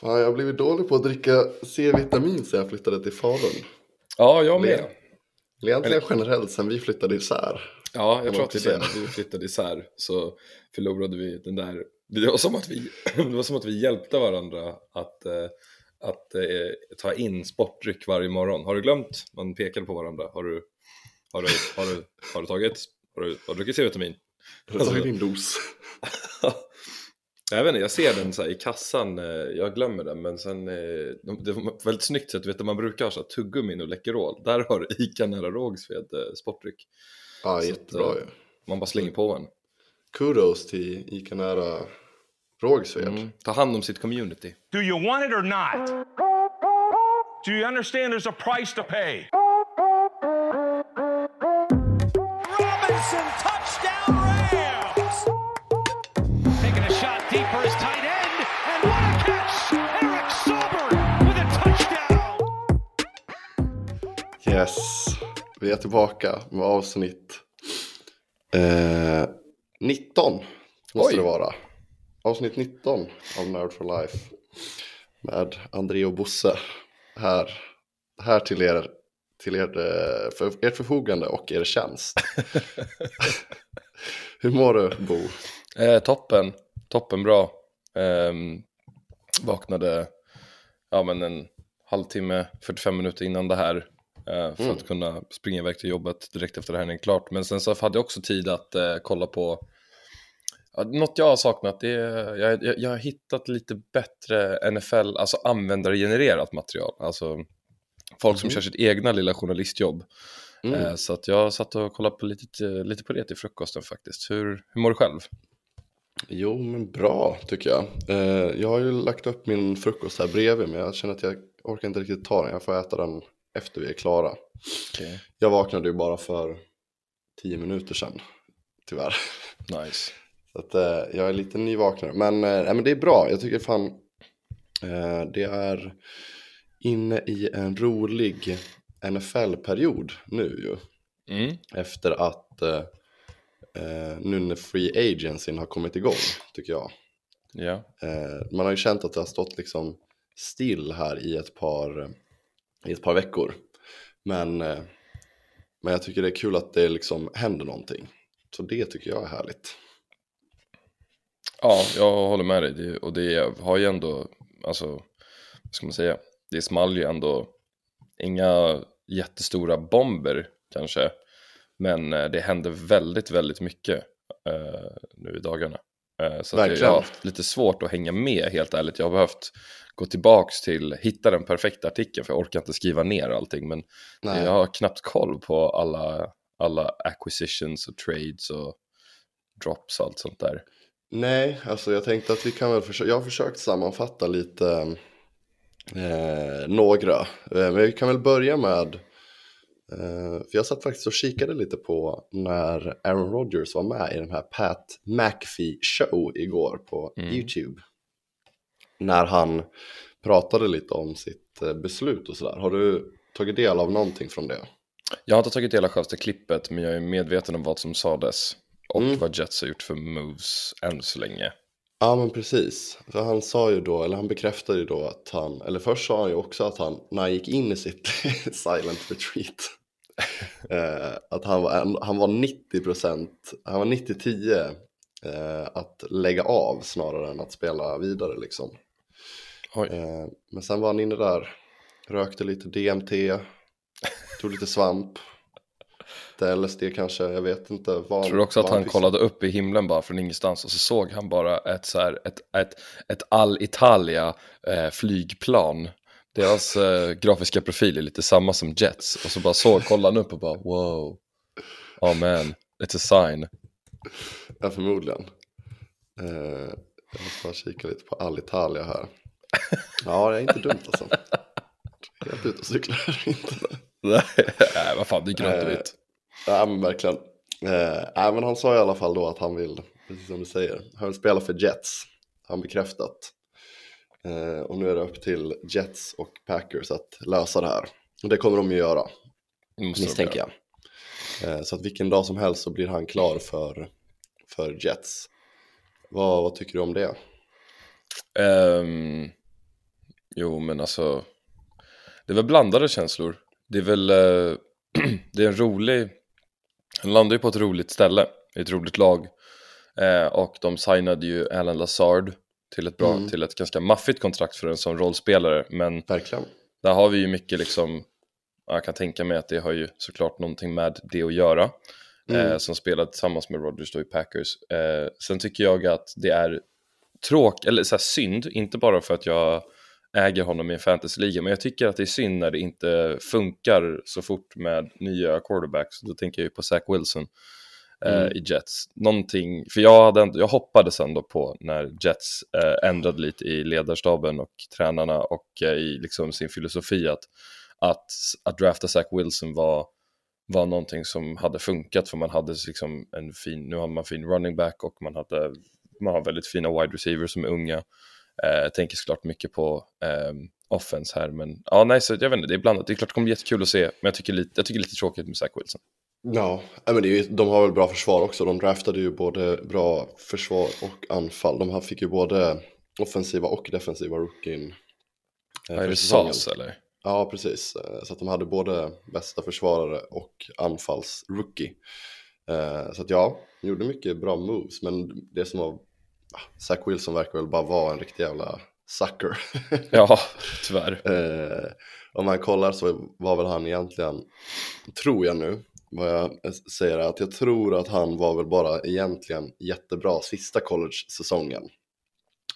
Fan, jag har blivit dålig på att dricka C-vitamin sen jag flyttade till Falun. Ja, jag med. Eller egentligen generellt sen vi flyttade isär. Ja, jag tror att det säga. är det. Vi flyttade isär så förlorade vi den där. Det var som att vi, det var som att vi hjälpte varandra att, eh, att eh, ta in sportdryck varje morgon. Har du glömt? Man pekade på varandra. Har du, har du, har du, har du tagit? Har du, har du druckit C-vitamin? Jag har tagit din dos. Jag vet inte, jag ser den så här i kassan, eh, jag glömmer den men sen, eh, de- det var väldigt snyggt sätt, vet du, man brukar ha så här tuggummin och Läkerol, där har ICA nära Rågsved eh, sportdryck. Ja, Så jättebra att, ju. Man bara slänger på en. Kudos till Ica nära Rågsved. Mm. Ta hand om sitt community. Do you want it or not? Do you understand there's a price to pay? Robinson, Yes, vi är tillbaka med avsnitt eh, 19. Måste Oj. det vara. Avsnitt 19 av Nerd for Life. Med André och Bosse. Här, här till er, till er, eh, för ert förfogande och er tjänst. Hur mår du Bo? Eh, toppen, toppen bra. Ehm, vaknade ja, men en halvtimme, 45 minuter innan det här. Eh, för att kunna springa iväg till jobbet direkt efter det här är klart. Men sen så hade jag också tid att eh, kolla på något jag har saknat det är, jag, jag, jag har hittat lite bättre NFL, alltså användargenererat material. Alltså folk som kör sitt egna lilla journalistjobb. Mm. Eh, så att jag satt och kollade på lite, lite på det till frukosten faktiskt. Hur, hur mår du själv? Jo, men bra tycker jag. Eh, jag har ju lagt upp min frukost här bredvid, men jag känner att jag orkar inte riktigt ta den. Jag får äta den efter vi är klara. Jag vaknade ju bara för tio minuter sedan, tyvärr. Nice. Så att, eh, jag är lite nyvaknare. Men, eh, men det är bra, jag tycker fan eh, det är inne i en rolig NFL-period nu ju. Mm. Efter att eh, eh, nu när Free Agencyn har kommit igång, tycker jag. Ja. Eh, man har ju känt att det har stått liksom still här i ett par, i ett par veckor. Men, eh, men jag tycker det är kul att det liksom händer någonting. Så det tycker jag är härligt. ja, jag håller med dig. Det, och det har ju ändå, alltså, vad ska man säga, det small ju ändå inga jättestora bomber kanske. Men eh, det händer väldigt, väldigt mycket eh, nu i dagarna. Eh, så att jag, har haft lite svårt att hänga med helt ärligt. Jag har behövt gå tillbaks till, hitta den perfekta artikeln för jag orkar inte skriva ner allting. Men Nej. jag har knappt koll på alla, alla acquisitions och trades och drops och allt sånt där. Nej, alltså jag tänkte att vi kan väl försöka, jag har försökt sammanfatta lite eh, några. Eh, men vi kan väl börja med, för jag satt faktiskt och kikade lite på när Aaron Rodgers var med i den här Pat McAfee show igår på YouTube. När han pratade lite om sitt eh, beslut och sådär. Har du tagit del av någonting från det? Jag har inte tagit del av själva klippet men jag är medveten om vad som sades. Och Mm. vad Jets har gjort för moves än så länge. Ja men precis, för han sa ju då, eller han bekräftade ju då att han, eller först sa han ju också att han, när han gick in i sitt silent retreat, eh, att han var, han var 90%, han var 90-10 eh, att lägga av snarare än att spela vidare liksom. Eh, men sen var han inne där, rökte lite DMT, tog lite svamp, lite LSD kanske, jag vet inte. Vad, Tror du också att han visste. kollade upp i himlen bara från ingenstans och så såg han bara ett, så här, ett, ett, ett All-Italia eh, flygplan. Deras eh, grafiska profil är lite samma som Jets. Och så bara såg, kollade han upp och bara wow. Oh man, it's a sign. Ja, förmodligen. Eh, jag måste bara kika lite på Alitalia här. Ja, det är inte dumt alltså. Helt ute och cyklar inte. Nej, vad fan, det är grönt och vitt. Ja, men verkligen. Eh, nej, men han sa i alla fall då att han vill, precis som du säger, han vill spela för Jets. Han bekräftat. Eh, och nu är det upp till Jets och Packers att lösa det här. Och det kommer de ju göra, misstänker jag. Eh, så att vilken dag som helst så blir han klar för, för Jets. Vad, vad tycker du om det? Ehm, Jo, men alltså, det är väl blandade känslor. Det är väl, eh, det är en rolig, han landar ju på ett roligt ställe, i ett roligt lag. Eh, och de signade ju Alan Lazard till ett bra, Mm. till ett ganska maffigt kontrakt för en sån rollspelare. Men Verkligen. där har vi ju mycket liksom, ja, jag kan tänka mig att det har ju såklart någonting med det att göra. Mm. Eh, som spelade tillsammans med Rodgers då i Packers. Eh, sen tycker jag att det är tråk, eller så här, synd, inte bara för att jag äger honom i en fantasyliga, men jag tycker att det är synd när det inte funkar så fort med nya quarterbacks. Då tänker jag ju på Zach Wilson eh, Mm. i Jets. Någonting, för jag, hade, ändå- jag hoppades ändå på när Jets eh, ändrade lite i ledarstaben och tränarna och eh, i liksom sin filosofi att, att, att drafta Zach Wilson var var någonting som hade funkat för man hade liksom en fin, nu har man fin running back och man hade, man har väldigt fina wide receivers som är unga. Eh, jag tänker såklart mycket på eh, offense här, men ja, nej, så jag vet inte, det är blandat. Det är klart det kommer bli jättekul att se, men jag tycker lite, jag tycker lite tråkigt med Zach Wilson. Ja, men det är ju, de har väl bra försvar också. De draftade ju både bra försvar och anfall. De här fick ju både offensiva och defensiva rookien. eh, är det. SAS eller? Ja, precis. Eh, Så att de hade både bästa försvarare och anfallsrookie. Eh, Så att ja, de gjorde mycket bra moves. Men det som var... Zach Wilson verkar väl bara vara en riktig jävla sucker. Ja, tyvärr. Eh, om man kollar så var väl han egentligen, tror jag nu, vad jag säger är att jag tror att han var väl bara egentligen jättebra sista college-säsongen.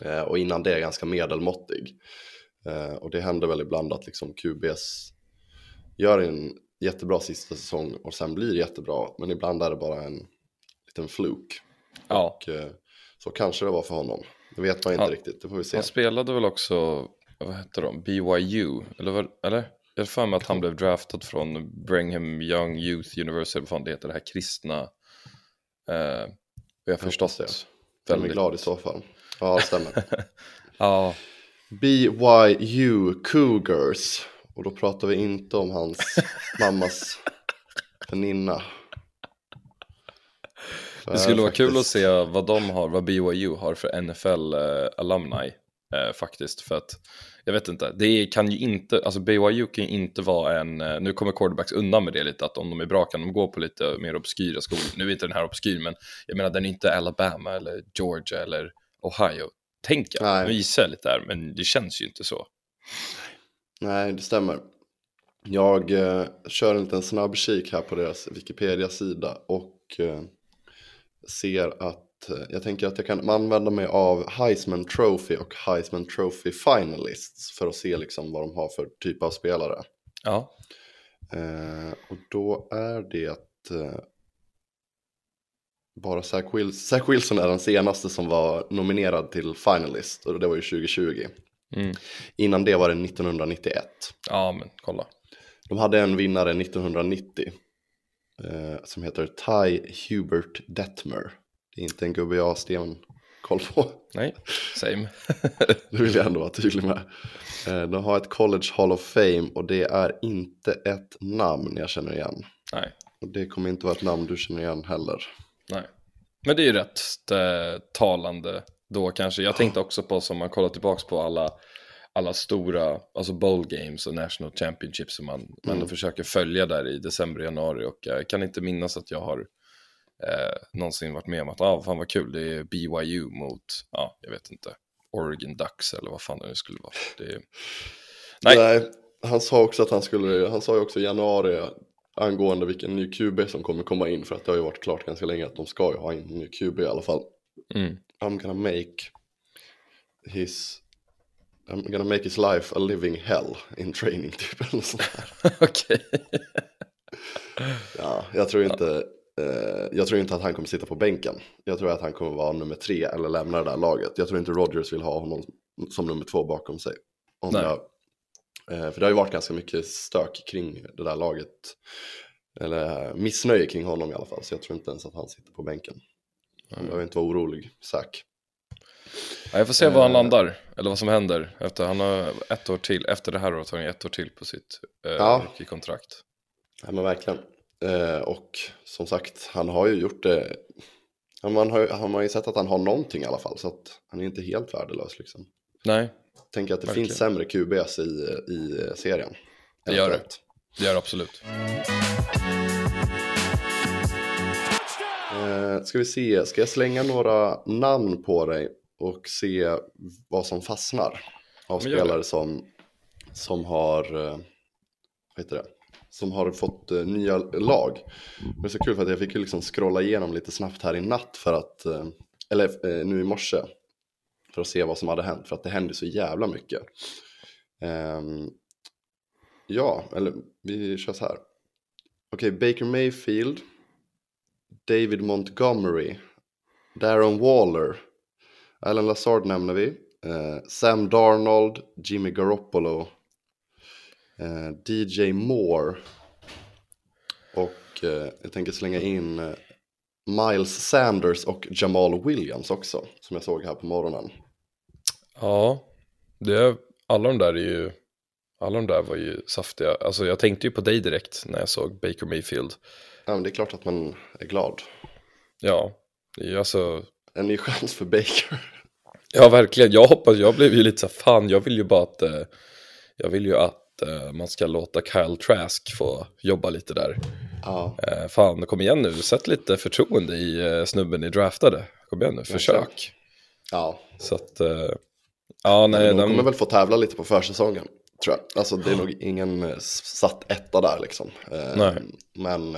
Eh, och innan det ganska medelmåttig. Eh, och det händer väl ibland att liksom QBs gör en jättebra sista säsong och sen blir jättebra. Men ibland är det bara en liten fluk. Ja, Och eh, så kanske det var för honom. Det vet man inte Han- riktigt, det får vi se. han spelade väl också, vad hette de, BYU, eller eller? Jag har för mig att han blev draftad från Brigham Young Youth University, vad fan det heter, det här kristna. Eh, och jag har förstått hoppas Jag är väldigt- glad i så fall. Ja, det stämmer. Ja, BYU Cougars. Och då pratar vi inte om hans mammas väninna. Det skulle vara kul att faktiskt- se vad de har, vad BYU har för NFL eh, eh, faktiskt. För att, jag vet inte, det kan ju inte, alltså BYU kan ju inte vara en, eh, nu kommer quarterbacks undan med det lite, att om de är bra kan de gå på lite mer obskyra skolor. Nu är inte den här obskyr, men jag menar den är inte Alabama eller Georgia eller Ohio. Tänk jag, Nej. nu gissar jag lite där, men det känns ju inte så. Nej, det stämmer. Jag eh, kör en liten snabb kik här på deras Wikipedia-sida och eh, ser att eh, jag tänker att jag kan använda mig av Heisman Trophy och Heisman Trophy Finalists för att se liksom vad de har för typ av spelare. Ja, Eh, och då är det eh, bara Zach Wilson. Zach Wilson är den senaste som var nominerad till finalist och det var ju 2020. mm. Innan det var det 1991. ja men kolla. De hade en vinnare 1990 eh, som heter Ty Hubert Detmer. Det är inte en gubbe jag har stenkoll på. Nej, same. Det vill jag ändå vara tydlig med. Eh, de har ett College Hall of Fame och det är inte ett namn jag känner igen. Nej. Och det kommer inte vara ett namn du känner igen heller. Nej. Men det är ju rätt eh, talande då kanske. Jag tänkte också på som man kollar tillbaka på alla, alla stora, alltså bowl games och national championships som man, man ändå försöker följa där i december, januari och jag kan inte minnas att jag har eh, någonsin varit med om att, ah, fan vad kul, det är BYU mot, ja, jag vet inte, Oregon Ducks eller vad fan det nu skulle vara. Det. Nej. Nej, han sa också att han skulle, han sa ju också i januari angående vilken ny QB som kommer komma in för att det har ju varit klart ganska länge att de ska ju ha in en ny QB i alla fall. Mm. I'm gonna make his I'm gonna make his life a living hell in training typ eller sånt där. Okej. Ja, jag tror inte eh, jag tror inte att han kommer sitta på bänken. Jag tror att han kommer vara nummer tre eller lämna det där laget. Jag tror inte Rodgers vill ha honom som nummer två bakom sig. Om Nej. jag, eh, för det har ju varit ganska mycket stök kring det där laget. Eller missnöje kring honom i alla fall. Så jag tror inte ens att han sitter på bänken. Han behöver inte vara orolig, Zack. Ja, jag får se var han Eh. landar, eller vad som händer. Efter, han har ett år till, efter det här året har han ett år till på sitt eh, Ja. kontrakt. Ja men verkligen. Eh, och som sagt, han har ju gjort det. Han, man har, han har ju sett att han har någonting i alla fall. Så att han är inte helt värdelös liksom. Nej, tänker att det Verkligen. finns sämre QBs i, i serien. Det gör det. Det gör det absolut. Eh, ska vi se, ska jag slänga några namn på dig och se vad som fastnar av spelare som, som har, eh, vad heter det, som har fått eh, nya lag. Det är så kul för att jag fick ju liksom scrolla igenom lite snabbt här i natt för att, eh, eller nu i morse, för att se vad som hade hänt, för att det hände så jävla mycket. Ehm, ja, eller vi kör så här. Okej, Baker Mayfield, David Montgomery, Darren Waller, Alan Lazard nämner vi, eh, Sam Darnold, Jimmy Garoppolo, eh, DJ Moore och eh, jag tänker slänga in eh, Miles Sanders och Jamal Williams också, som jag såg här på morgonen. Ja, det är, alla de där är ju, alla de där var ju saftiga. Alltså jag tänkte ju på dig direkt när jag såg Baker Mayfield. Ja, men det är klart att man är glad. Ja, det är ju alltså, En ny chans för Baker. ja verkligen, jag hoppas, jag blev ju lite så fan jag vill ju bara att, eh, jag vill ju att eh, man ska låta Kyle Trask få jobba lite där. Ja, Eh, fan, kom igen nu, sätt lite förtroende i snubben ni draftade. Kom igen nu, försök. ja. Så att, ja nej, de den, kommer väl få tävla lite på försäsongen, tror jag. Alltså det är nog ingen satt etta där liksom. Nej. Men,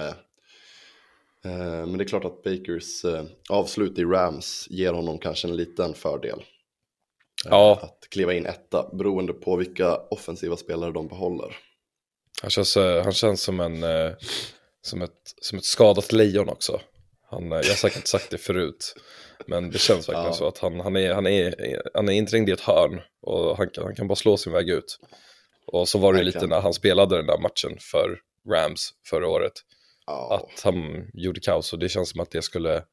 men det är klart att Bakers eh, avslut i Rams ger honom kanske en liten fördel. Eh, Ja. Att kliva in etta, beroende på vilka offensiva spelare de behåller. Han känns, eh, han känns som, en, eh, som, ett, som ett skadat lejon också. Han, eh, jag har säkert sagt det förut. Men det känns verkligen Ja. så att han, han, är, han, är, han är inträngd i ett hörn. Och han kan, han kan bara slå sin väg ut. Och så var det ju lite när han spelade den där matchen för Rams förra året. Ja, Att han gjorde kaos och det känns som att det skulle,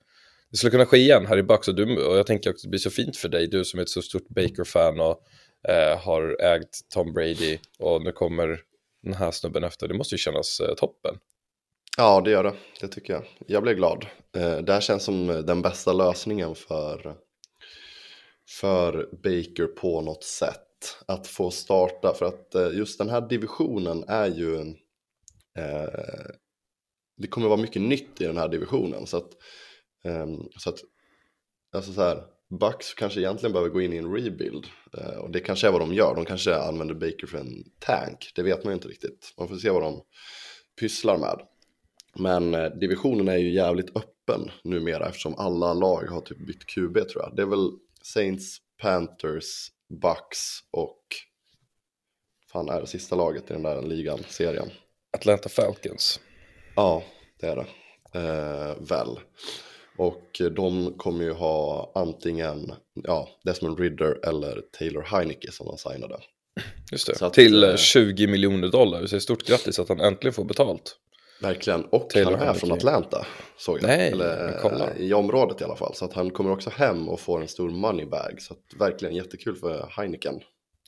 det skulle kunna ske igen här i Bucks. Och, du, och jag tänker att det blir så fint för dig, du som är ett så stort Baker-fan och eh, har ägt Tom Brady. Och nu kommer den här snubben efter. Det måste ju kännas eh, toppen. ja, det gör det. Det tycker jag. Jag blev glad. Eh, det här känns som den bästa lösningen för, för Baker på något sätt. Att få starta. För att eh, just den här divisionen är ju... Det kommer vara mycket nytt i den här divisionen. Så att, um, så att alltså så här, Bucks kanske egentligen behöver gå in i en rebuild. Uh, och det kanske är vad de gör. De kanske använder Baker för en tank. Det vet man ju inte riktigt. Man får se vad de pysslar med. Men uh, divisionen är ju jävligt öppen numera eftersom alla lag har typ bytt QB tror jag. Det är väl Saints, Panthers, Bucks och fan är det sista laget i den där ligan, serien. Atlanta Falcons. Ja, det är det. Eh, väl. Och de kommer ju ha antingen ja, Desmond Ridder eller Taylor Heineke som de signade. Just det. Att, Till eh, eh, 20 miljoner dollar. Så stort grattis att han äntligen får betalt. Verkligen, och Taylor han är Heineke. från Atlanta. Såg jag. Nej, Eller, kolla. eh, I området i alla fall. Så att han kommer också hem och får en stor moneybag. Så att verkligen jättekul för Heineken.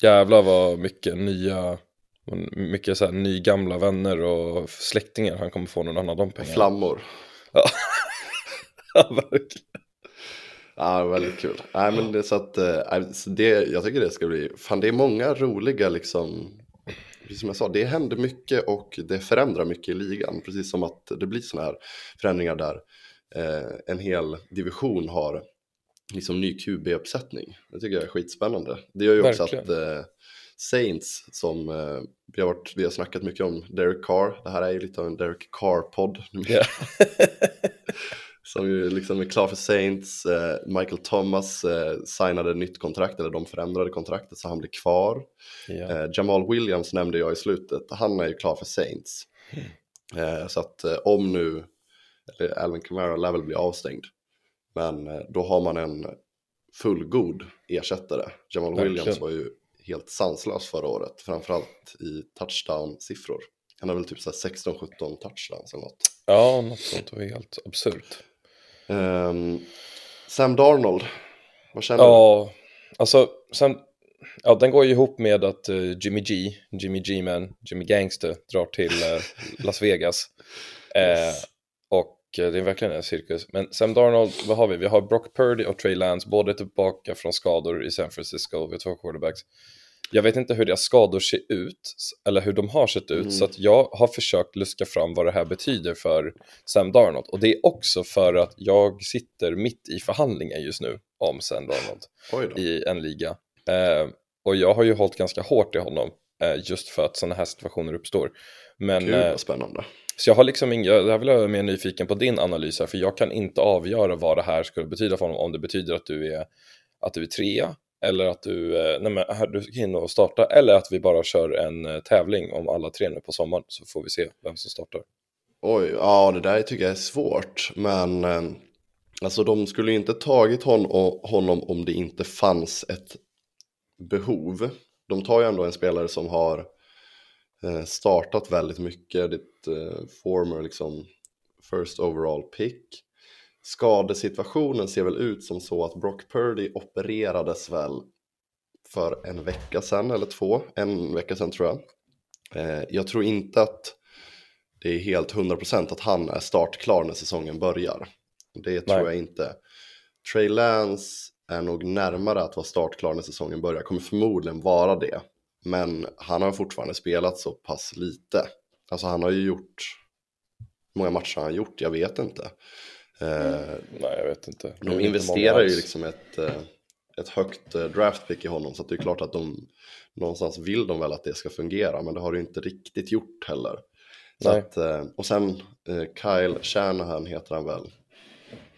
Jävlar vad mycket nya, mycket så här nygamla vänner och släktingar han kommer få när han har de pengarna. flammor. Ja, verkligen. Ja, väldigt kul. Nej, men det är så att, eh, det, jag tycker det ska bli, fan det är många roliga liksom, som jag sa, det händer mycket och det förändrar mycket i ligan. Precis som att det blir sådana här förändringar där eh, en hel division har liksom ny QB-uppsättning. Det tycker jag är skitspännande. Det gör ju också Verkligen. att eh, Saints som eh, vi, har varit, vi har snackat mycket om Derek Carr. Det här är ju lite av en Derek Carr-podd. Ja. Som ju liksom är klar för Saints. Eh, Michael Thomas eh, signade nytt kontrakt, eller de förändrade kontraktet så han blir kvar. Ja. Eh, Jamal Williams nämnde jag i slutet, han är ju klar för Saints. Eh, så att eh, om nu, eller Alvin Kamara lär väl bli avstängd. Men då har man en fullgod ersättare. Jamal Verkligen. Williams var ju helt sanslös förra året, framförallt i touchdown-siffror. Han har väl typ så här 16-17 touchdowns eller något. ja, något sånt var helt absurt. Ehm, Sam Darnold, vad känner du? Ja, alltså sen, ja, den går ju ihop med att eh, Jimmy G, Jimmy G-man, Jimmy Gangster drar till eh, Las Vegas. Eh, och eh, det är verkligen en cirkus. Men Sam Darnold, vad har vi? Vi har Brock Purdy och Trey Lance, båda tillbaka från skador i San Francisco. Vi har två quarterbacks. Jag vet inte hur deras skador ser ut, eller hur de har sett ut, så att jag har försökt luska fram vad det här betyder för Sam Darnold. Och det är också för att jag sitter mitt i förhandlingar just nu om Sam Darnold i en liga. Eh, och jag har ju hållit ganska hårt i honom, eh, just för att sådana här situationer uppstår. Men, Gud eh, vad spännande. så jag har liksom ing- jag vill vara mer nyfiken på din analys här, för jag kan inte avgöra vad det här skulle betyda för honom, om det betyder att du är, att du är trea, eller att du, eh, nej men här, du ska in och starta, eller att vi bara kör en eh, tävling om alla tre nu på sommaren, så får vi se vem som startar. Oj, ja det där tycker jag är svårt. Men eh, alltså de skulle ju inte tagit hon honom om det inte fanns ett behov. De tar ju ändå en spelare som har eh, startat väldigt mycket. Ditt eh, former liksom first overall pick. Skadesituationen ser väl ut som så att Brock Purdy opererades väl för en vecka sedan eller två. En vecka sedan tror jag. Eh, jag tror inte att det är helt 100% att han är startklar när säsongen börjar. Det tror Nej. jag inte. Trey Lance är nog närmare att vara startklar när säsongen börjar, kommer förmodligen vara det. Men han har fortfarande spelat så pass lite. Alltså han har ju gjort, hur många matcher har han gjort? Jag vet inte. Eh, Nej, jag vet inte. De investerar ju liksom ett, eh, ett högt eh, draftpick i honom så det är klart att de någonstans vill de väl att det ska fungera men det har det ju inte riktigt gjort heller. Att, eh, och sen Kyle Shanahan heter han väl.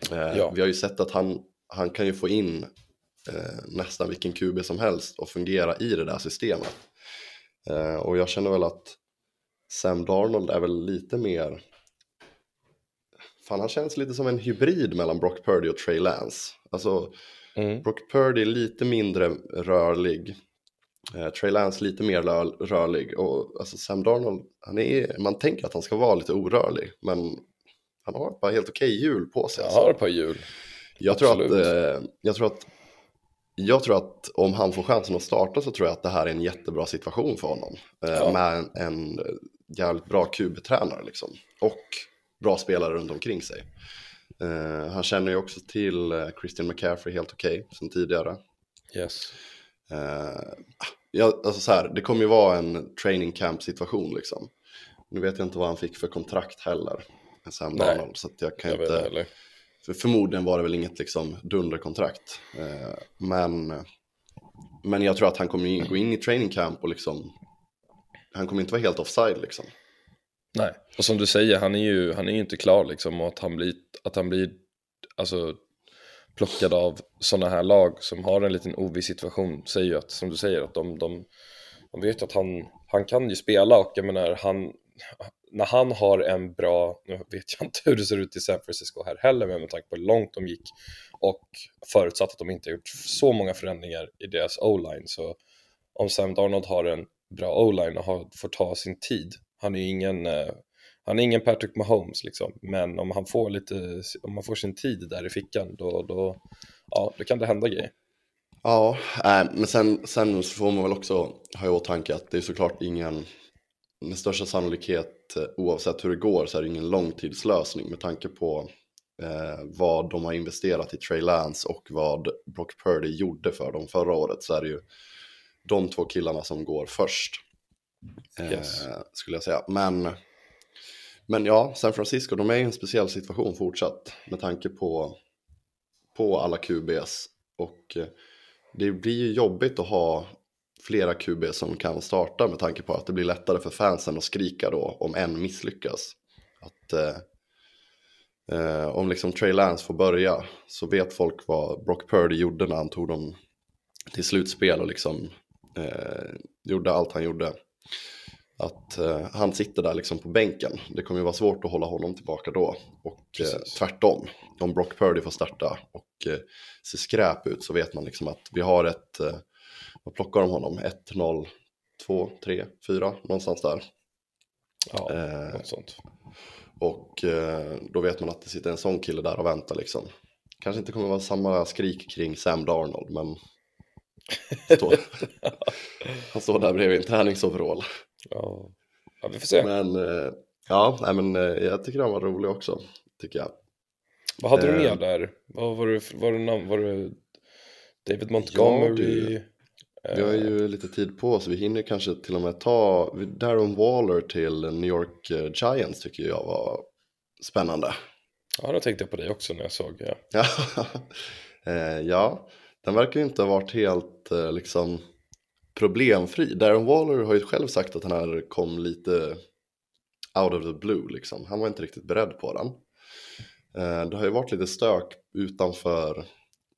Ja. Vi har ju sett att han, han kan ju få in eh, nästan vilken QB som helst och fungera i det där systemet. Eh, och jag känner väl att Sam Darnold är väl lite mer Fan, han känns lite som en hybrid mellan Brock Purdy och Trey Lance. Alltså, Mm. Brock Purdy är lite mindre rörlig. Eh, Trey Lance lite mer rörlig. Och alltså Sam Darnold, han är, man tänker att han ska vara lite orörlig. Men han har ett par helt okej hjul på sig. Jag alltså. har ett par hjul. Jag tror, att, Absolut. eh, jag, tror att, jag tror att om han får chansen att starta så tror jag att det här är en jättebra situation för honom. Eh, Ja. Med en, en jävligt bra QB-tränare liksom. Och bra spelare runt omkring sig. Eh, han känner ju också till Christian McCaffrey helt okej sen tidigare. Yes. Ja, alltså så här, det kommer ju vara en training camp situation liksom. Nu vet jag inte vad han fick för kontrakt heller. Sam Darnold, så jag kan Jag inte... För förmodligen var det väl inget liksom dunderkontrakt. Eh, men, men jag tror att han kommer in, gå in i training camp och liksom, han kommer inte vara helt offside liksom. Nej, och som du säger, han är ju, han är ju inte klar liksom och att han blir, att han blir alltså, plockad av sådana här lag som har en liten oviss situation säger ju att, som du säger, att de, de, de vet att han, han kan ju spela och jag menar, han, när han har en bra, nu vet jag inte hur det ser ut i San Francisco här heller, men med tanke på hur långt de gick och förutsatt att de inte har gjort så många förändringar i deras o-line, så om Sam Darnold har en bra o-line och har, får ta sin tid, han är ju ingen, eh, han är ingen Patrick Mahomes liksom, men om han får lite, om han får sin tid där i fickan, då, då, ja, då kan det hända grejer. Ja, äh, men sen, sen så får man väl också ha i åtanke att det är såklart ingen, med största sannolikhet eh, oavsett hur det går så är det ingen långtidslösning med tanke på eh, vad de har investerat i Trey Lance och vad Brock Purdy gjorde för dem förra året så är det ju de två killarna som går först. Eh, Yes. Skulle jag säga. Men, men ja, San Francisco, de är i en speciell situation fortsatt med tanke på, på alla QBs. Och eh, det blir ju jobbigt att ha flera QB som kan starta med tanke på att det blir lättare för fansen att skrika då om en misslyckas. Att eh, eh, om liksom Trey Lance får börja så vet folk vad Brock Purdy gjorde när han tog dem till slutspel och liksom eh, gjorde allt han gjorde. Att eh, han sitter där liksom på bänken. Det kommer ju vara svårt att hålla honom tillbaka då. Och eh, tvärtom, om Brock Purdy får starta och eh, ser skräp ut så vet man liksom att vi har ett, eh, vad plockar de honom? 1, 0, 2, 3, 4, någonstans där. Ja, Eh, något sånt. och eh, då vet man att det sitter en sån kille där och väntar liksom. Kanske inte kommer vara samma skrik kring Sam Darnold, men står, han står där bredvid en träningsoverall. Ja. ja, vi får se. Men eh, ja, nej, men eh, jag tycker han var rolig också. tycker jag. Vad hade du Eh. mer där? Vad var det, var det, namn, var det David Montgomery? Vi har ju lite tid på oss, vi hinner kanske till och med ta Darren Waller till New York eh, Giants tycker jag var spännande. Ja, då tänkte jag på dig också när jag såg. Ja. Ja, eh, ja den verkar ju inte ha varit helt eh, liksom problemfri. Darren Waller har ju själv sagt att den här kom lite out of the blue liksom. Han var inte riktigt beredd på den. Eh, det har ju varit lite stök utanför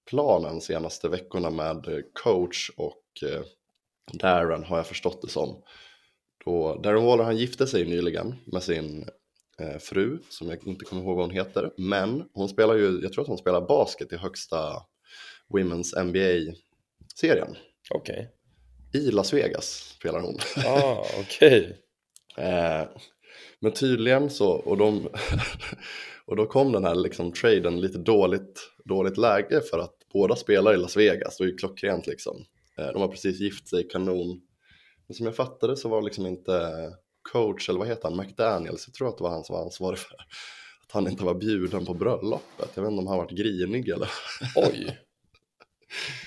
planen senaste veckorna med eh, coach och eh, Darren har jag förstått det som. Då Darren Waller han gifte sig nyligen med sin eh, fru som jag inte kommer ihåg vad hon heter. Men hon spelar ju, jag tror att hon spelar basket i högsta Women's NBA-serien. Okej. I Las Vegas spelar hon. Ah, okej. Eh, men tydligen så, och, de, och då kom den här liksom traden lite dåligt, dåligt läge för att båda spelar i Las Vegas, det är ju klockrent liksom. Eh, de har precis gift sig kanon. Men som jag fattade så var liksom inte coach, eller vad heter han, McDaniels, jag tror att det var han som var ansvarig för att han inte var bjuden på bröllopet. Jag vet inte om han varit grinig eller Oj.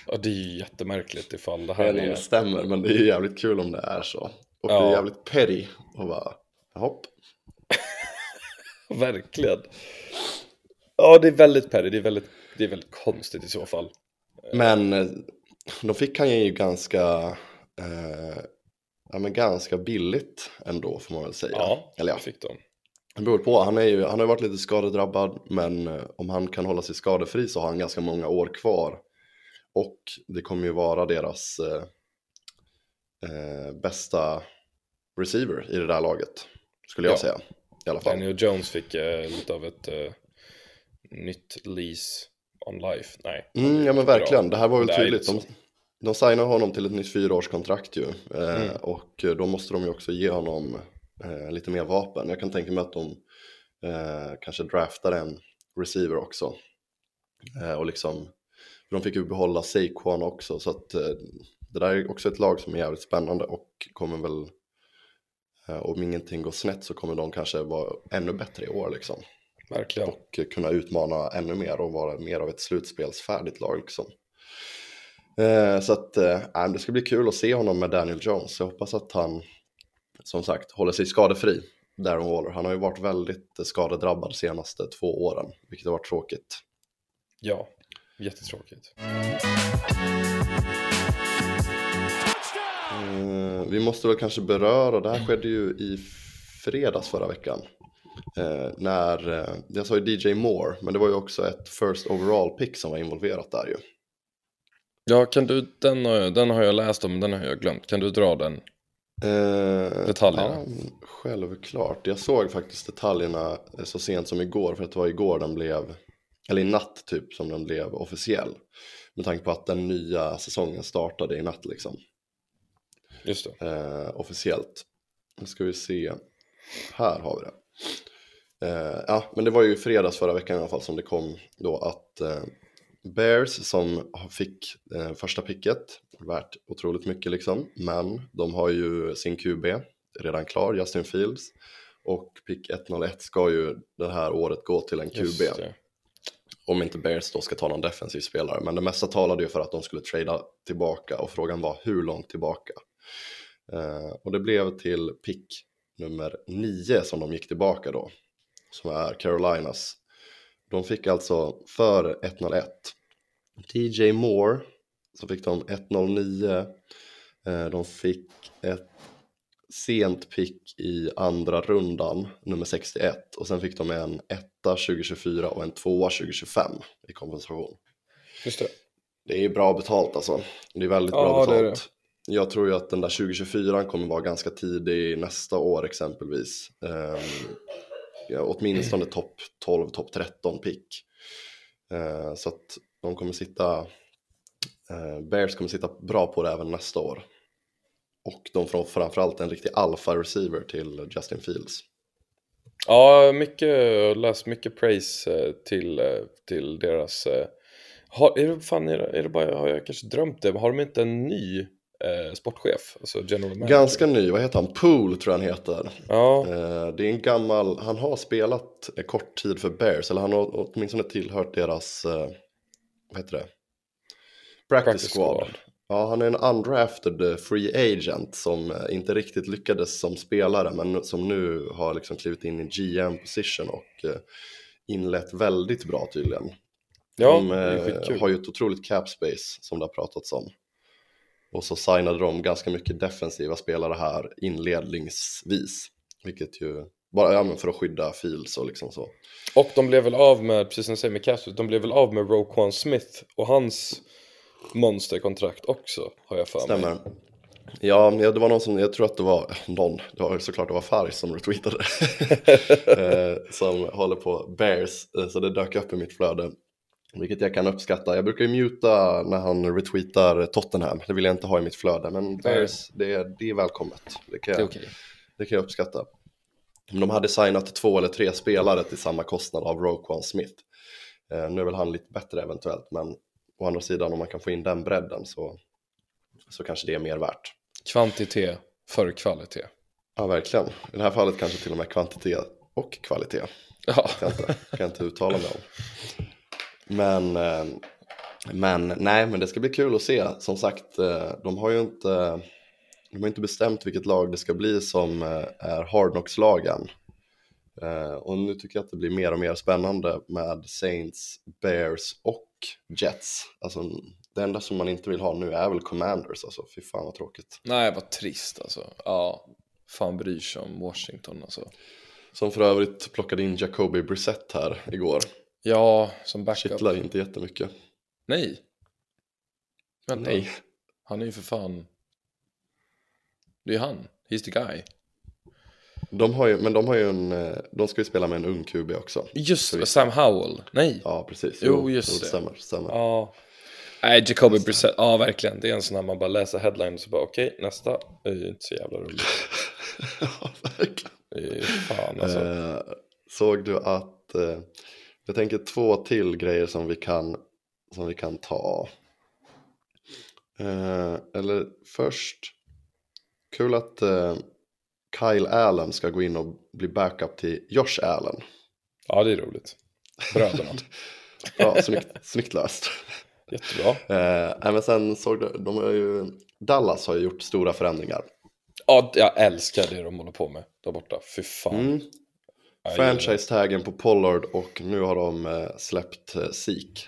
Ja, det är ju jättemärkligt ifall det här det är... stämmer, men det är jävligt kul om det är så. Och det Ja. är jävligt petty och bara, hopp. Verkligen. Ja, det är väldigt perry. Det är väldigt, det är väldigt konstigt i så fall. Men eh, de fick han ju ganska, eh, ja, men ganska billigt ändå får man väl säga. Ja, Eller ja, fick de. det beror på. Han, är ju, han har ju varit lite skadedrabbad men eh, om han kan hålla sig skadefri så har han ganska många år kvar. Och det kommer ju vara deras eh, eh, bästa receiver i det där laget. Skulle jag Ja. säga. I alla fall. Daniel Jones fick eh, lite av ett eh, nytt lease on life. Nej. Mm, ja men inte bra. verkligen, det här var väl Det tydligt. De, de signar honom till ett nytt fyraårskontrakt ju. Eh, Mm. Och då måste de ju också ge honom eh, lite mer vapen. Jag kan tänka mig att de eh, kanske draftar en receiver också. Eh, och liksom, de fick ju behålla Saquon också. Så att det där är också ett lag som är jävligt spännande och kommer väl, om ingenting går snett så kommer de kanske vara ännu bättre i år liksom Verkligen. och kunna utmana ännu mer och vara mer av ett slutspelsfärdigt lag. Liksom. Eh, så att eh, det ska bli kul att se honom med Daniel Jones. Jag hoppas att han som sagt håller sig skadefri. Darren Waller. Han har ju varit väldigt eh, skadedrabbad de senaste två åren, vilket har varit tråkigt. Ja, jättetråkigt. Eh, vi måste väl kanske beröra, det här skedde ju i fredags förra veckan. Eh, när, eh, jag sa ju DJ Moore, men det var ju också ett first overall pick som var involverat där ju. Ja, kan du, den har, jag, den har jag läst om, men den har jag glömt. Kan du dra den? Eh, Detaljerna. Ja, självklart. Jag såg faktiskt detaljerna eh, så sent som igår, för att det var igår den blev, eller i natt typ, som den blev officiell. Med tanke på att den nya säsongen startade i natt liksom, Just det. eh, officiellt. Nu ska vi se, här har vi det. Eh, ja, men det var ju fredags förra veckan i alla fall som det kom då att eh, Bears som fick eh, första picket, värt otroligt mycket liksom, men de har ju sin QB redan klar, Justin Fields, och pick 101 ska ju det här året gå till en QB, om inte Bears då ska ta någon defensiv spelare, men det mesta talade ju för att de skulle trada tillbaka och frågan var hur långt tillbaka. Eh, och det blev till pick nummer 9 som de gick tillbaka då, som är Carolinas. De fick alltså för 101 DJ Moore så fick de 109. Eh, De fick ett sent pick i andra rundan, nummer 61. Och sen fick de en etta 2024 och en tvåa 2025 i kompensation. Just det. Det är bra betalt alltså. Det är väldigt bra Ja, det är betalt. Jag tror ju att den där 2024 kommer vara ganska tidig nästa år exempelvis. Um, ja, åtminstone topp 12, topp 13 pick. Uh, så att de kommer sitta, uh, Bears kommer sitta bra på det även nästa år. Och de får framförallt en riktig alfa-receiver till Justin Fields. Ja, mycket, läst mycket praise eh, till, eh, till deras... Har, är, det, fan, är, det, är det bara, har jag kanske drömt det? Har de inte en ny eh, sportchef, alltså. Ganska ny, vad heter han? Pool tror jag han heter. Ja, Eh, det är en gammal, han har spelat en kort tid för Bears, eller han har åtminstone tillhört deras, eh, vad heter det? Practice, Practice squad. squad. Ja, han är en undrafted eh, free agent som eh, inte riktigt lyckades som spelare, men som nu har liksom klivit in i GM position och eh, inlett väldigt bra tydligen. ja de eh, har ju ett otroligt cap space som det har pratats om. Och så signade de ganska mycket defensiva spelare här inledningsvis. Vilket ju, bara ja, för att skydda Fields och liksom så. Och de blev väl av med, precis som du säger med Castro, de blev väl av med Roquan Smith och hans monsterkontrakt också, har jag för mig. Stämmer. Ja, det var någon som, jag tror att det var någon, det var såklart det var Faris som retweetade eh, Som håller på Bears, eh, så det dök upp i mitt flöde Vilket jag kan uppskatta, jag brukar ju muta när han retweetar Tottenham Det vill jag inte ha i mitt flöde, men Bears, det är, det är välkommet Det kan Det jag, okej. det kan jag uppskatta de hade signat två eller tre spelare till samma kostnad av Roquan Smith eh, Nu är väl han lite bättre eventuellt, men å andra sidan om man kan få in den bredden så, så kanske det är mer värt Kvantitet för kvalitet. Ja, verkligen. I det här fallet kanske till och med kvantitet och kvalitet. Ja, Kan jag inte, kan jag inte uttala mig om. Men, eh, men nej, men det ska bli kul att se. Som sagt, eh, de har ju inte, de har inte bestämt vilket lag det ska bli som eh, är Hardknocks-lagen. Eh, Och nu tycker jag att det blir mer och mer spännande med Saints, Bears och Jets. Alltså, det enda som man inte vill ha nu är väl Commanders. Alltså, fy fan vad tråkigt. nej vad trist alltså. Ja, fan bryr sig om Washington alltså. Som för övrigt plockade in Jacoby Brissett här igår. Ja, som backup. Kittlar inte jättemycket. Nej. Vänta, Nej. han är ju för fan... Det är han, he's the guy. De har ju, men de har ju en, eh, de ska ju spela med en ung QB också. Just det, Sam Howell. Nej. Ja, precis. Jo, just det. stämmer, stämmer. Ja. Nej, Jacoby Brissett, ja verkligen. Det är en sån här man bara läser headline och bara okej, nästa. Det är inte så jävla roligt. ja, verkligen. Det är fan alltså. Eh, såg du att, eh, jag tänker två till grejer som vi kan, som vi kan ta. Eh, eller först, kul att eh, Kyle Allen ska gå in och bli backup till Josh Allen. Ja, det är roligt. Bröderna. Ja, snyggt, snyggt löst. Jättebra. Eh, men sen såg du, de har ju, Dallas har ju gjort stora förändringar. Ja, jag älskar det de håller på med där borta. Fy fan. Mm. Franchise-taggen på Pollard och nu har de eh, släppt eh, Zeke.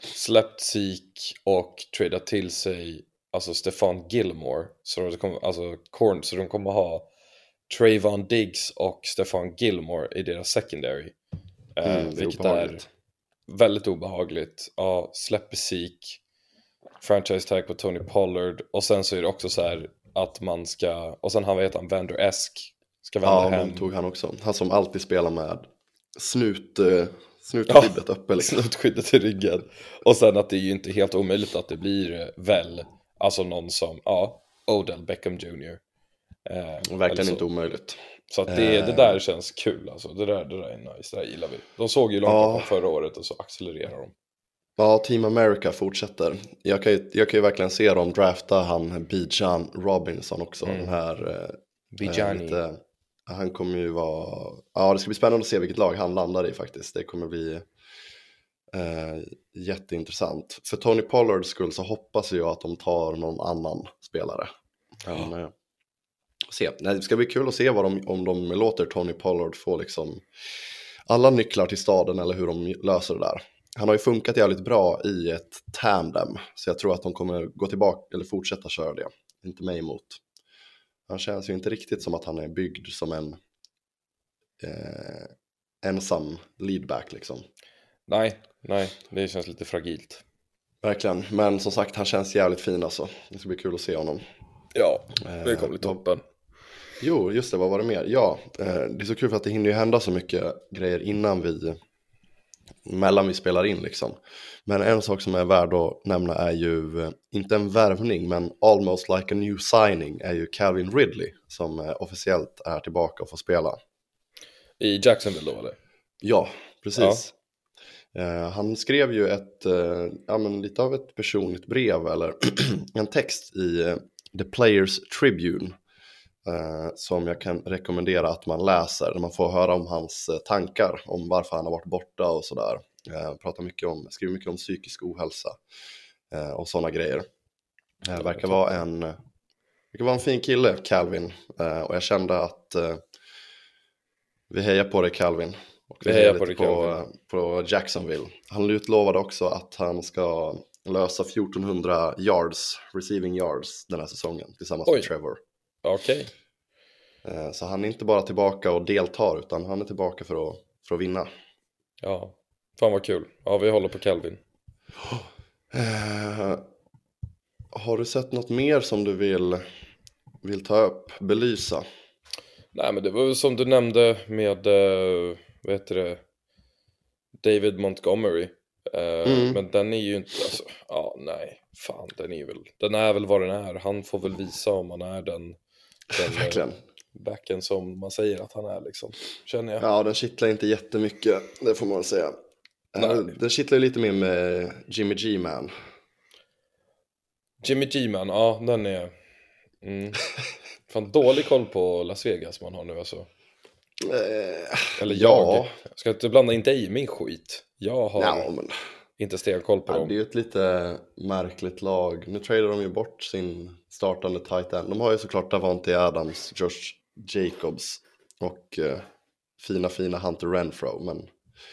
Släppt Zeke och tradat till sig alltså Stefan Gilmore. Så de kommer, alltså, corn, så de kommer ha Trayvon Diggs och Stefan Gilmore i deras secondary. Eh, Mm, vilket är väldigt obehagligt. Ja, släpper Zeke, franchise tag på Tony Pollard och sen så är det också så här att man ska, och sen han vet han, Vander Esk ska vända Ja, hem. tog han också. Han som alltid spelar med snut, eh, snutskyddet uppe liksom. Snutskyddet i ryggen. Och sen att det är ju inte helt omöjligt att det blir eh, väl, alltså någon som, ja, Odell Beckham Jr. Eh, Verkligen inte omöjligt. Så det, det där känns kul alltså, det där, det där är nice, det där gillar vi. De såg ju långt Ja. förra året och så accelererar de. Ja, Team America fortsätter. Jag kan ju, jag kan ju verkligen se dem drafta han Bijan Robinson också. Den här... eh, Bijani. Eh, lite, han kommer ju vara... Ja, det ska bli spännande att se vilket lag han landar i faktiskt. Det kommer bli eh, jätteintressant. För Tony Pollards skull så hoppas jag att de tar någon annan spelare. Men, eh, se. Nej, det ska bli kul att se vad de, om de låter Tony Pollard få liksom alla nycklar till staden eller hur de löser det där. Han har ju funkat jävligt bra i ett tandem, så jag tror att de kommer gå tillbaka eller fortsätta köra det. Inte mig emot. Han känns ju inte riktigt som att han är byggd som en eh, ensam leadback liksom. Nej, nej, det känns lite fragilt. Verkligen, men som sagt han känns jävligt fin alltså. Det ska bli kul att se honom. Ja, det Eh, kommer bli toppen. Jo, just det, vad var det mer? Ja, eh, det är så kul för att det hinner ju hända så mycket grejer innan vi, mellan vi spelar in liksom. Men en sak som är värd att nämna är ju, eh, inte en värvning, men almost like a new signing är ju Calvin Ridley som eh, officiellt är tillbaka och får spela. I Jacksonville då eller? Ja, precis. Eh, han skrev ju ett, eh, ja men lite av ett personligt brev eller en text i, eh, The Players Tribune. Eh, som jag kan rekommendera att man läser. Man får höra om hans eh, tankar om varför han har varit borta och sådär. Uh, pratar mycket om, skriver mycket om psykisk ohälsa eh, och sådana grejer. Verkar vara en verkar vara en fin kille, Calvin. Eh, och jag kände att eh, vi hejar på dig Calvin. Och Vi hejar på dig, på, på Jacksonville. Han utlovade också att han ska lösa 1400 yards, receiving yards den här säsongen tillsammans Oj. med Trevor. Okej. Eh, Så han är inte bara tillbaka och deltar utan han är tillbaka för att, för att vinna. Ja. Fan vad kul. Ja, vi håller på Calvin. Eh, har du sett något mer som du vill, vill ta upp, belysa? Nej, men det var som du nämnde med, uh, vad heter det, David Montgomery. Eh, Mm. Men den är ju inte, alltså, ja nej, fan den är väl, den är väl vad den är. Han får väl visa om han är den, den eh, Verkligen. backen som man säger att han är liksom, känner jag. Ja, den kittlar inte jättemycket, det får man väl säga. Eh, Nej. Den kittlar lite mer med Jimmy G-Man. Jimmy G-Man, ja den är, mm. Fan dålig koll på Las Vegas man har nu alltså. Eh, Eller Ja. jag. Jag ska inte blanda in dig i min skit. Jag har ja, men inte stenkoll på ja, dem. det är ju ett lite märkligt lag. Nu tradar de ju bort sin startande tight end. De har ju såklart Davante Adams, Josh Jacobs och eh, fina fina Hunter Renfro. Men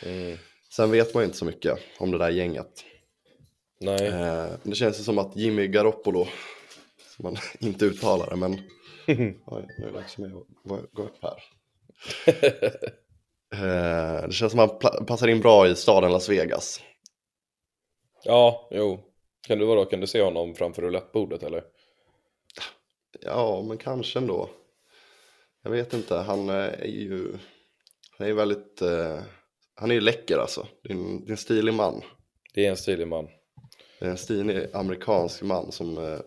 Mm. sen vet man ju inte så mycket om det där gänget. Nej. Eh, det känns ju som att Jimmy Garoppolo, som man inte uttalar det, men Oj, nu är det dags för mig att gå- upp här. Eh, det känns som att han passar in bra i staden Las Vegas. Ja, jo. Kan du vadå, kan du se honom framför roulettebordet eller? Ja, men kanske ändå. Jag vet inte, han eh, är ju han är väldigt, eh, han är ju läcker alltså. Det är en, det är en stilig man. Det är en stilig man. Det är en stilig amerikansk man som, eh,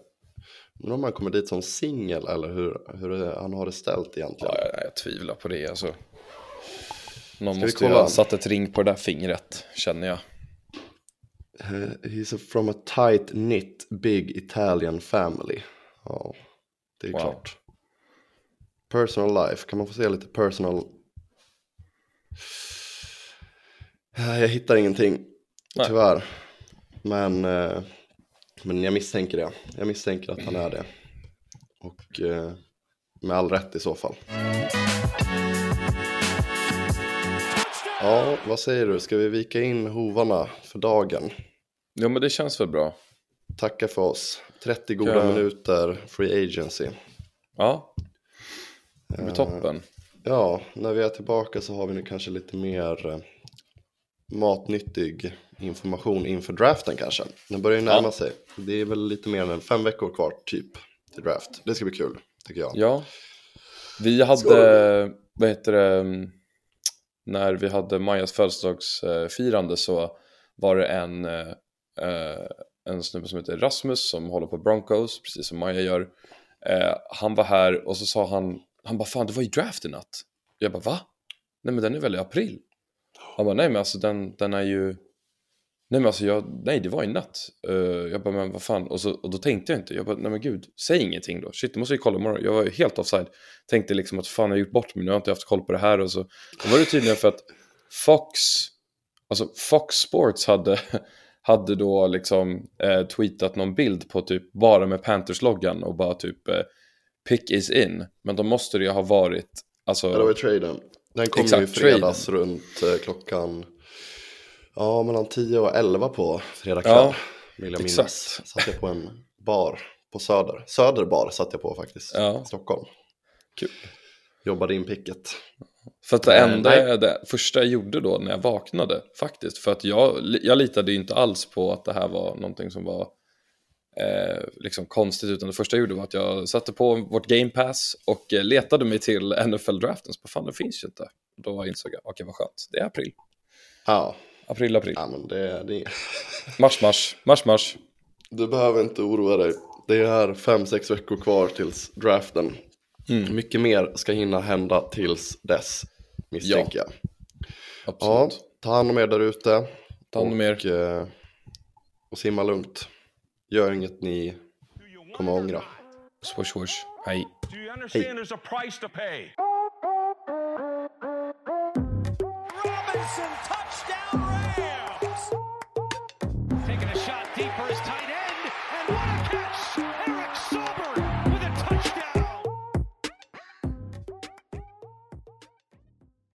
undrar om han kommer dit som singel eller hur, hur han har det ställt egentligen. Ja, jag, jag tvivlar på det alltså. Någon Ska måste ju ha satt ett ring på det där fingret, känner jag. Eh, he's from a tight knit big Italian family. Ja, det är Wow. klart. Personal life, kan man få se lite personal? Jag hittar ingenting, Nej. tyvärr. Men, eh, men jag misstänker det. Jag misstänker att han är det. Och eh, med all rätt i så fall. Ja, vad säger du? Ska vi vika in hovarna för dagen? Jo, men det känns väl bra. Tacka för oss. 30 goda Ja. minuter free agency. Ja. Det Eh. blir toppen. Ja, när vi är tillbaka så har vi nu kanske lite mer eh, matnyttig information inför draften kanske. Den börjar ju närma Ja. sig. Det är väl lite mer än fem veckor kvar typ till draft. Det ska bli kul, tycker jag. Ja. Vi hade, vad heter det, mm, när vi hade Majas födelsedagsfirande så var det en, eh, eh, Eh, en snubbe som heter Rasmus som håller på Broncos, precis som Maja gör. Eh, han var här och så sa han, han bara fan det var ju draft i natt. Jag bara va? Nej men den är väl i april? Han bara nej men alltså den, den är ju Nej men alltså jag, nej det var i natt. Uh, jag bara men vad fan, och, så, och då tänkte jag inte, jag bara nej men gud, säg ingenting då. Shit, då måste jag ju kolla imorgon. Jag var ju helt offside. Tänkte liksom att fan jag har gjort bort mig, nu har jag inte haft koll på det här och så. Då var det tydligen för att Fox, alltså Fox Sports hade, hade då liksom eh, tweetat någon bild på typ bara med Panthers-loggan och bara typ eh, pick is in. Men då måste det ju ha varit, alltså. Ja, det var traden. Den kom Exakt, ju i fredags runt eh, klockan ja, mellan 10 och 11 på fredag kväll. Ja, vill jag minnas. exakt. Satt jag på en bar på Söder. Söderbar satt jag på faktiskt. Ja. Stockholm. Kul. Jobbade in picket. För att det Eh, enda, jag- det första jag gjorde då när jag vaknade faktiskt, för att jag, jag litade ju inte alls på att det här var någonting som var eh, liksom konstigt, utan det första jag gjorde var att jag satte på vårt game pass och eh, letade mig till NFL-draften, så bara, fan det finns ju inte. Då insåg jag, okej vad skönt, det är april. Ja, April, april. ja men det, det Mars, mars, mars, mars. Du behöver inte oroa dig. Det är fem, sex veckor kvar tills draften. Mm. Mycket mer ska hinna hända tills dess, misstänker jag. Ja, Absolut. ta hand om er där ute. Ta hand om er. Och, eh, och simma lugnt. Gör inget ni kommer ångra. Swish, swish. Hej. Do you understand there's a price to pay? Robinson touchdown Rams.